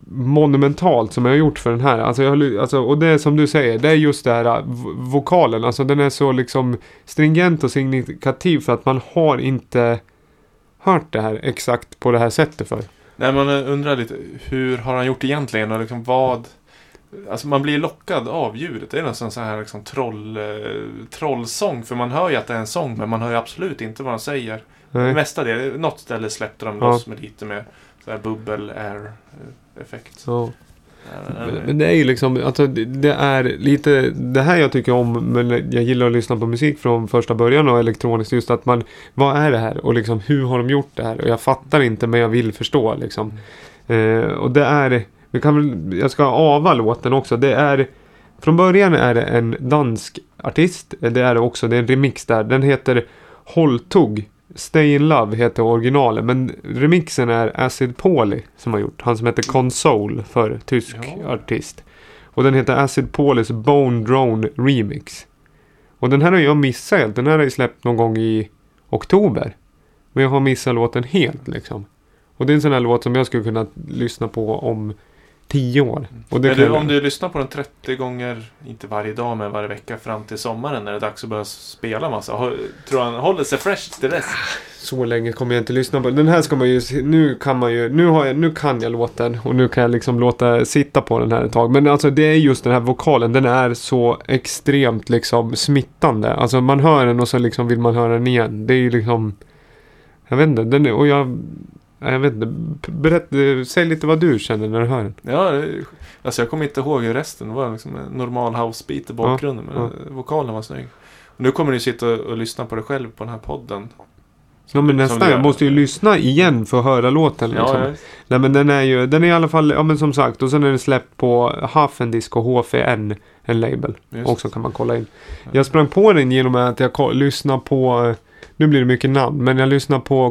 Speaker 1: monumentalt som jag har gjort för den här. Alltså, jag, alltså, och det är som du säger, det är just det här eh, vo- vokalen. Alltså den är så liksom stringent och signifikativ för att man har inte hört det här exakt på det här sättet för.
Speaker 2: Nej, man undrar lite, hur har han gjort egentligen och liksom vad... Alltså man blir lockad av ljudet. Det är nästan så här liksom troll, eh, trollsång. För man hör ju att det är en sång men man hör ju absolut inte vad de säger.
Speaker 1: Nej.
Speaker 2: mesta det, något ställe släppte de
Speaker 1: Ja.
Speaker 2: loss med lite med så här bubbel air eh, effekt.
Speaker 1: Ja. Men- det är ju liksom, alltså det det är lite det här jag tycker om, men jag gillar att lyssna på musik från första början och elektroniskt. Just att man, vad är det här? Och liksom hur har de gjort det här? Och jag fattar inte men jag vill förstå liksom. Eh, och det är, vi kan väl, jag ska ava låten också. Det är, från början är det en dansk artist. Det är det också, det är en remix där. Den heter Holtug. Stay in Love heter originalen. Men remixen är Acid Pauli som har gjort. Han som heter Console för tysk
Speaker 2: Ja.
Speaker 1: artist. Och den heter Acid Paulis Bone Drone Remix. Och den här har jag missat helt. Den här har ju släppt någon gång i oktober. Men jag har missat låten helt liksom. Och det är en sån här låt som jag skulle kunna lyssna på om tio år. Och det
Speaker 2: du, om du lyssnar på den 30 gånger, inte varje dag men varje vecka fram till sommaren när det är dags att börja spela massa. Har- Tror han håller sig fresh till dess?
Speaker 1: Så länge kommer jag inte lyssna på den. Här ska man ju, nu kan man ju, nu, har jag, nu kan jag låten och nu kan jag liksom låta sitta på den här ett tag. Men alltså det är just den här vokalen, den är så extremt liksom smittande. Alltså man hör den och så liksom vill man höra den igen. Det är ju liksom, jag vet inte, den är, och jag, jag vet inte, berätt, säg lite vad du känner när du hör den.
Speaker 2: Ja, alltså jag kommer inte ihåg hur resten. Det var liksom en normal housebeat i bakgrunden. men
Speaker 1: ja.
Speaker 2: vokalen var snygg. Och nu kommer du sitta och lyssna på dig själv på den här podden.
Speaker 1: Ja men nästan, jag måste ju lyssna igen för att höra låten liksom.
Speaker 2: Ja, ja.
Speaker 1: Nej men den är ju, den är i alla fall, ja men som sagt, och sen är den släppt på Hafendisk och HFN, en label.
Speaker 2: Just.
Speaker 1: Också kan man kolla in. Jag sprang på den genom att jag lyssnade på, eh, nu blir det mycket namn, men jag lyssnade på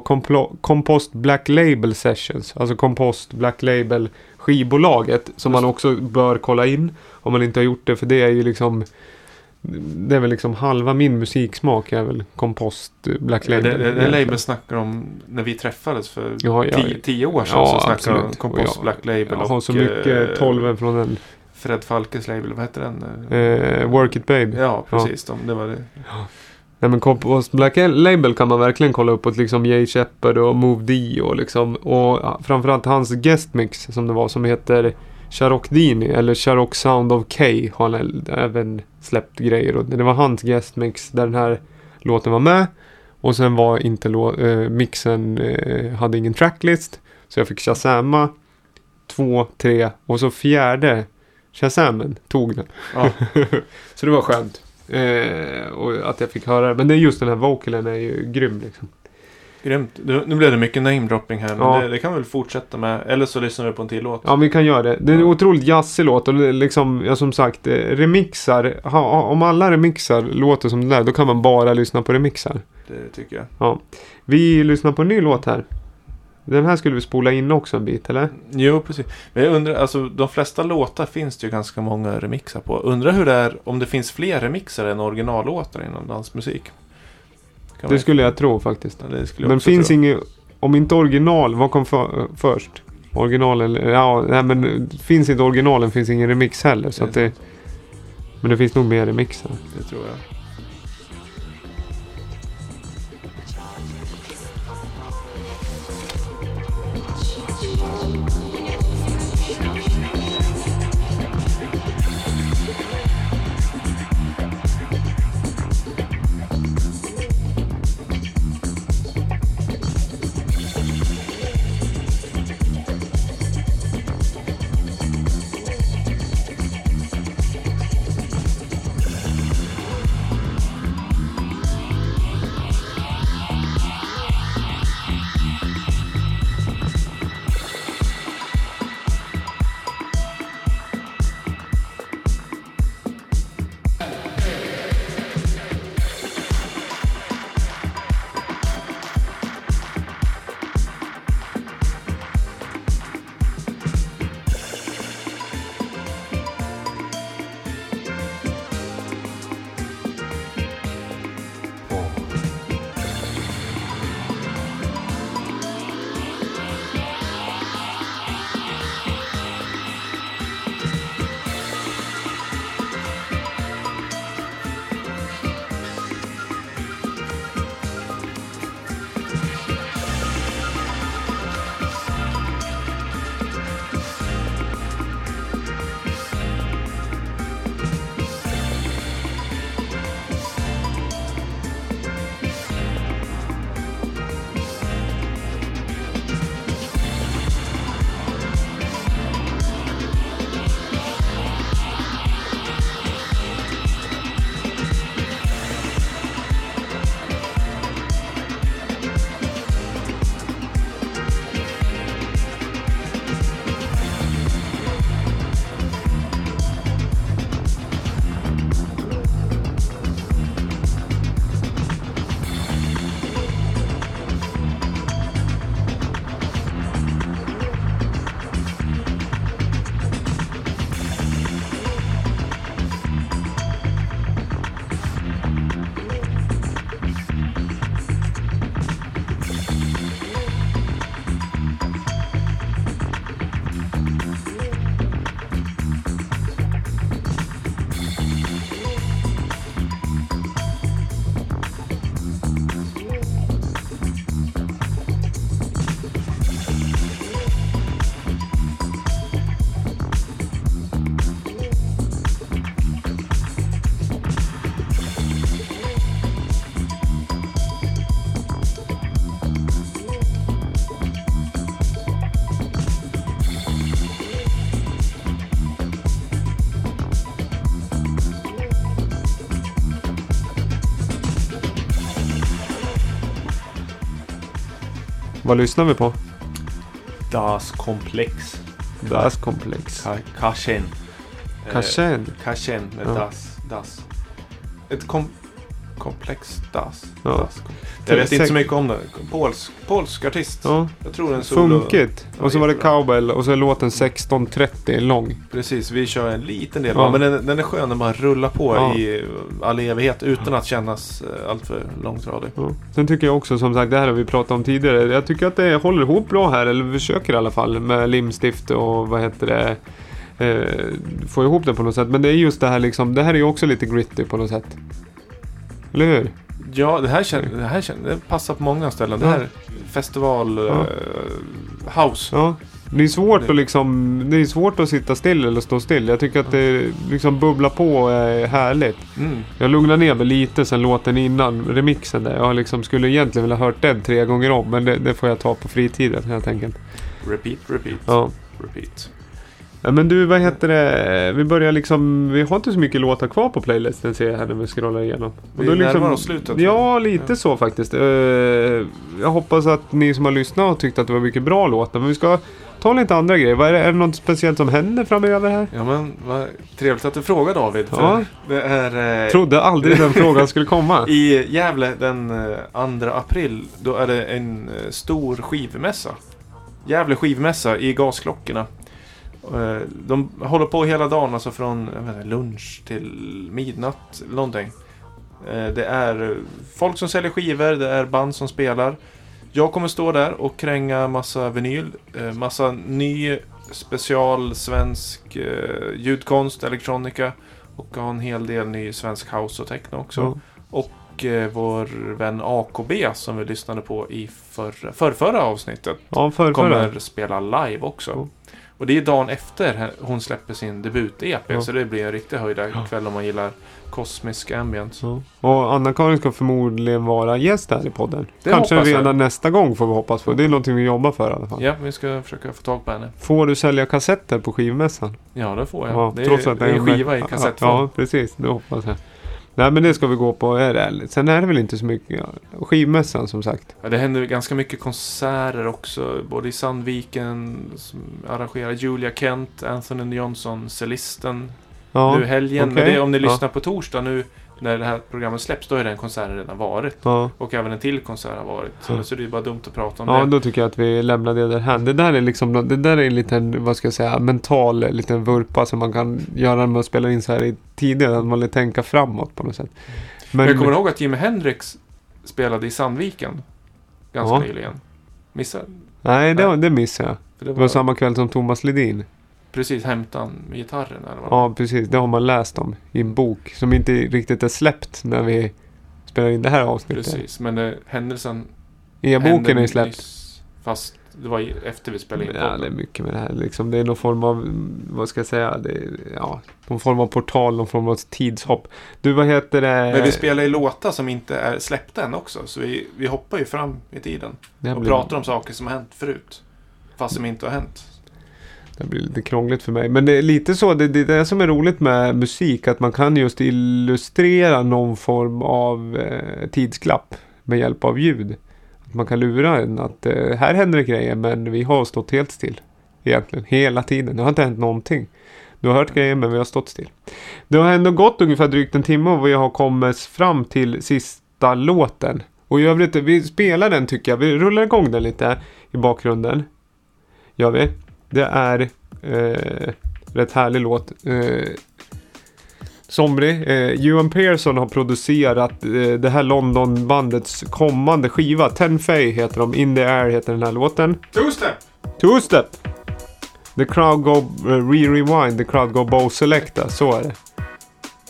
Speaker 1: Compost Black Label Sessions. Alltså Compost Black Label skivbolaget som man också bör kolla in om man inte har gjort det. För det är ju liksom, det är väl liksom halva min musiksmak är väl Compost Black
Speaker 2: Det,
Speaker 1: Label.
Speaker 2: det, det label snackar om när vi träffades för
Speaker 1: Ja, ja,
Speaker 2: tio, tio år sedan.
Speaker 1: Ja,
Speaker 2: så snackade de
Speaker 1: jag-
Speaker 2: Black Label
Speaker 1: Jag har
Speaker 2: och
Speaker 1: så mycket
Speaker 2: eh,
Speaker 1: tolven från den.
Speaker 2: Fred Falkes label. Vad hette den?
Speaker 1: Eh, Work It Baby.
Speaker 2: Ja, precis. De, det var det.
Speaker 1: Nej men Compost Black Label kan man verkligen kolla uppåt liksom Jay Shepard och Move D och liksom och framförallt hans guestmix som det var som heter Sharok Dini eller Sharok Sound of K har han även släppt grejer och det var hans guestmix där den här låten var med och sen var inte eh, mixen eh, hade ingen tracklist så jag fick shazama två, tre och så fjärde shazamen tog den.
Speaker 2: Ja.
Speaker 1: Så det var skönt. Eh, och att jag fick höra det. Men det är just den här vocalen är ju grym liksom.
Speaker 2: Grymt. Nu, nu blev det mycket namedropping här. Men
Speaker 1: Ja.
Speaker 2: det, det kan vi väl fortsätta med. Eller så lyssnar vi på en till låt.
Speaker 1: Ja, vi kan göra det. Det är en
Speaker 2: Ja.
Speaker 1: otroligt jazzig låt och liksom, ja, som sagt, eh, remixar. Ha, om alla remixar låter som det där, då kan man bara lyssna på remixar.
Speaker 2: Det tycker jag.
Speaker 1: Vi lyssnar på en ny låt här. Den här skulle vi spola in också en bit, eller?
Speaker 2: Jo, precis. Men jag undrar, alltså de flesta låtar finns det ju ganska många remixar på. Undrar hur det är om det finns fler remixar än originallåtar inom dansmusik. Kan
Speaker 1: Det skulle jag tro faktiskt.
Speaker 2: Ja, det jag
Speaker 1: Men finns inget, om inte original, vad kom för, först? Original eller, ja, nej men finns inte originalen finns ingen remix heller. Så att det, men det finns nog mer remixar.
Speaker 2: Det tror jag.
Speaker 1: Vad lyssnar vi på?
Speaker 2: Das Komplex.
Speaker 1: Das Komplex.
Speaker 2: Ka- Kashen. Eh,
Speaker 1: Kashen.
Speaker 2: Kashen med
Speaker 1: Ja.
Speaker 2: Das. Das. Ett kom komplex Das.
Speaker 1: Ja.
Speaker 2: das. Jag vet inte så mycket om det. Polsk, polsk artist.
Speaker 1: Ja,
Speaker 2: Jag tror en solo.
Speaker 1: funkigt. Och så var det cowbell och så är låten 16.30 lång.
Speaker 2: Precis, vi kör en liten del.
Speaker 1: Ja.
Speaker 2: Men den, den är skön när man rullar på
Speaker 1: Ja.
Speaker 2: i all evighet utan att kännas eh, alltför långtradig.
Speaker 1: Ja. Sen tycker jag också som sagt, det här har vi pratat om tidigare. Jag tycker att det håller ihop bra här, eller försöker i alla fall, med limstift och vad heter det. Eh, få ihop det på något sätt. Men det är just det här liksom, det här är ju också lite gritty på något sätt. Eller hur?
Speaker 2: Ja, det här, känner, det här känner, det passar på många ställen. Det här är festival
Speaker 1: Ja.
Speaker 2: eh, house.
Speaker 1: Ja. Det är svårt att liksom, det är svårt att sitta still eller stå still. Jag tycker att det liksom bubblar på och är härligt.
Speaker 2: Mm.
Speaker 1: Jag lugnar ner mig lite sen låten innan remixen där. Jag liksom skulle egentligen vilja hört den tre gånger om. Men det, det får jag ta på fritiden helt enkelt.
Speaker 2: Repeat, repeat,
Speaker 1: Ja.
Speaker 2: repeat.
Speaker 1: Ja, men du, vad heter det? Vi börjar liksom... Vi har inte så mycket låtar kvar på playlisten ser jag här när vi scrollar igenom.
Speaker 2: Vi
Speaker 1: då liksom-
Speaker 2: närmar oss slutet.
Speaker 1: Ja, lite
Speaker 2: Ja.
Speaker 1: så faktiskt. Eh, jag hoppas att ni som har lyssnat har tyckt att det var mycket bra låtar. Men vi ska ta lite andra grejer. Vad är, det, är det något speciellt som händer framöver här?
Speaker 2: Ja men vad trevligt att du frågar David.
Speaker 1: Ja.
Speaker 2: Det är eh,
Speaker 1: Trodde aldrig den frågan skulle komma.
Speaker 2: i Gävle den eh, 2 april. Då är det en eh, stor skivmässa. Gävle skivmässa i Gasklockorna. Eh, De håller på hela dagen, alltså från inte, lunch till midnatt. Någonting. Eh, Det är folk som säljer skivor, det är band som spelar. Jag kommer stå där och kränga massa vinyl, eh, massa ny special svensk ljudkonst, elektronika och ha en hel del ny svensk house och techno också.
Speaker 1: Ja.
Speaker 2: Och vår vän AKB som vi lyssnade på i förra, förrförra avsnittet
Speaker 1: Ja, för,
Speaker 2: kommer spela live också.
Speaker 1: Ja.
Speaker 2: Och det är dagen efter hon släpper sin debut-EP.
Speaker 1: Ja.
Speaker 2: Så det blir en riktig höjda
Speaker 1: Ja.
Speaker 2: om man gillar kosmisk ambience.
Speaker 1: Ja. Och Anna-Karin ska förmodligen vara gäst här i podden.
Speaker 2: Det
Speaker 1: Kanske
Speaker 2: hoppas jag.
Speaker 1: redan nästa gång får vi hoppas på. Det är någonting vi jobbar för i alla fall.
Speaker 2: Ja, vi ska försöka få tag på henne.
Speaker 1: Får du sälja kassetter på skivmässan?
Speaker 2: Ja, det får jag.
Speaker 1: Ja,
Speaker 2: det är,
Speaker 1: trots att
Speaker 2: det är en skiva i kassettform.
Speaker 1: Ja, precis. Det hoppas jag. Nej, men det ska vi gå på. Är det. Sen är det väl inte så mycket. Ja. Skivmässan som sagt.
Speaker 2: Ja, det händer ganska mycket konserter också. Både i Sandviken som arrangerar Julia Kent, Anthony Johnson, cellisten.
Speaker 1: Ja,
Speaker 2: nu helgen. Men
Speaker 1: okej.
Speaker 2: det, om ni
Speaker 1: Ja.
Speaker 2: lyssnar på torsdag nu när det här programmet släpps, då är den konserten redan varit.
Speaker 1: ja.
Speaker 2: Och även en till konsert har varit.
Speaker 1: Ja.
Speaker 2: Så det är bara dumt att prata om
Speaker 1: Ja,
Speaker 2: det.
Speaker 1: då tycker jag att vi lämnar det där Det där är liksom, det där är en liten, vad ska jag säga, mental eh, liten vurpa som man kan göra när man spelar in så här i tiden. Att man vill tänka framåt på något sätt.
Speaker 2: Men jag kommer ihåg att Jimi Hendrix spelade i Sandviken. Ganska
Speaker 1: Ja.
Speaker 2: nyligen. Missade?
Speaker 1: Nej, det, det missade jag.
Speaker 2: Det
Speaker 1: Det var samma kväll som Thomas Ledin.
Speaker 2: Precis med gitarren eller vad
Speaker 1: Ja, precis. Det har man läst om i en bok som inte riktigt är släppt när vi spelar in det här avsnittet.
Speaker 2: Precis, men eh, händelsen
Speaker 1: E-boken är släppt.
Speaker 2: nyss, Fast det var efter vi spelade in
Speaker 1: Ja, det är mycket med det här. Liksom, det är någon form av, vad ska jag säga, det är, ja, någon form av portal, någon form av tidshopp. Du, vad heter det?
Speaker 2: Men vi spelar ju låtar som inte är släppta än också. Så vi, vi hoppar ju fram i tiden. Och
Speaker 1: blir,
Speaker 2: pratar om saker som har hänt förut. Fast som inte har hänt.
Speaker 1: Det blir lite krångligt för mig. Men det är lite så, det, det är det som är roligt med musik. Att man kan just illustrera någon form av eh, tidsklapp med hjälp av ljud. Att man kan lura en att eh, här händer det grejer men vi har stått helt still. Egentligen, hela tiden. Det har inte hänt någonting. Du har hört grejer men vi har stått still. Det har ändå gått ungefär drygt en timme och vi har kommit fram till sista låten. Och i övrigt, vi spelar den tycker jag. Vi rullar igång den lite i bakgrunden. Gör vi. Det är eh, rätt härlig låt. Eh, Somrig. Eh, Ewan Pearson har producerat eh, det här Londonbandets kommande skiva. Ten Fay heter de. In the Air heter den här låten.
Speaker 2: Two-step!
Speaker 1: Two Step. The crowd go uh, re-rewind, the crowd go bow selecta. Så är det.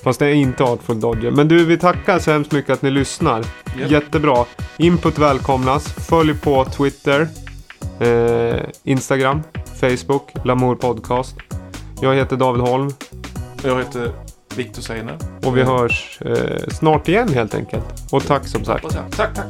Speaker 1: Fast det är inte Artful Dodger. Men du, vi tackar så hemskt mycket att ni lyssnar.
Speaker 2: Japp.
Speaker 1: Jättebra. Input välkomnas. Följ på Twitter, eh, Instagram, Facebook, Lamour Podcast. Jag heter David Holm
Speaker 2: Jag heter Viktor Seiner.
Speaker 1: och vi hörs eh, snart igen helt enkelt. Och tack som sagt.
Speaker 2: Tack, tack.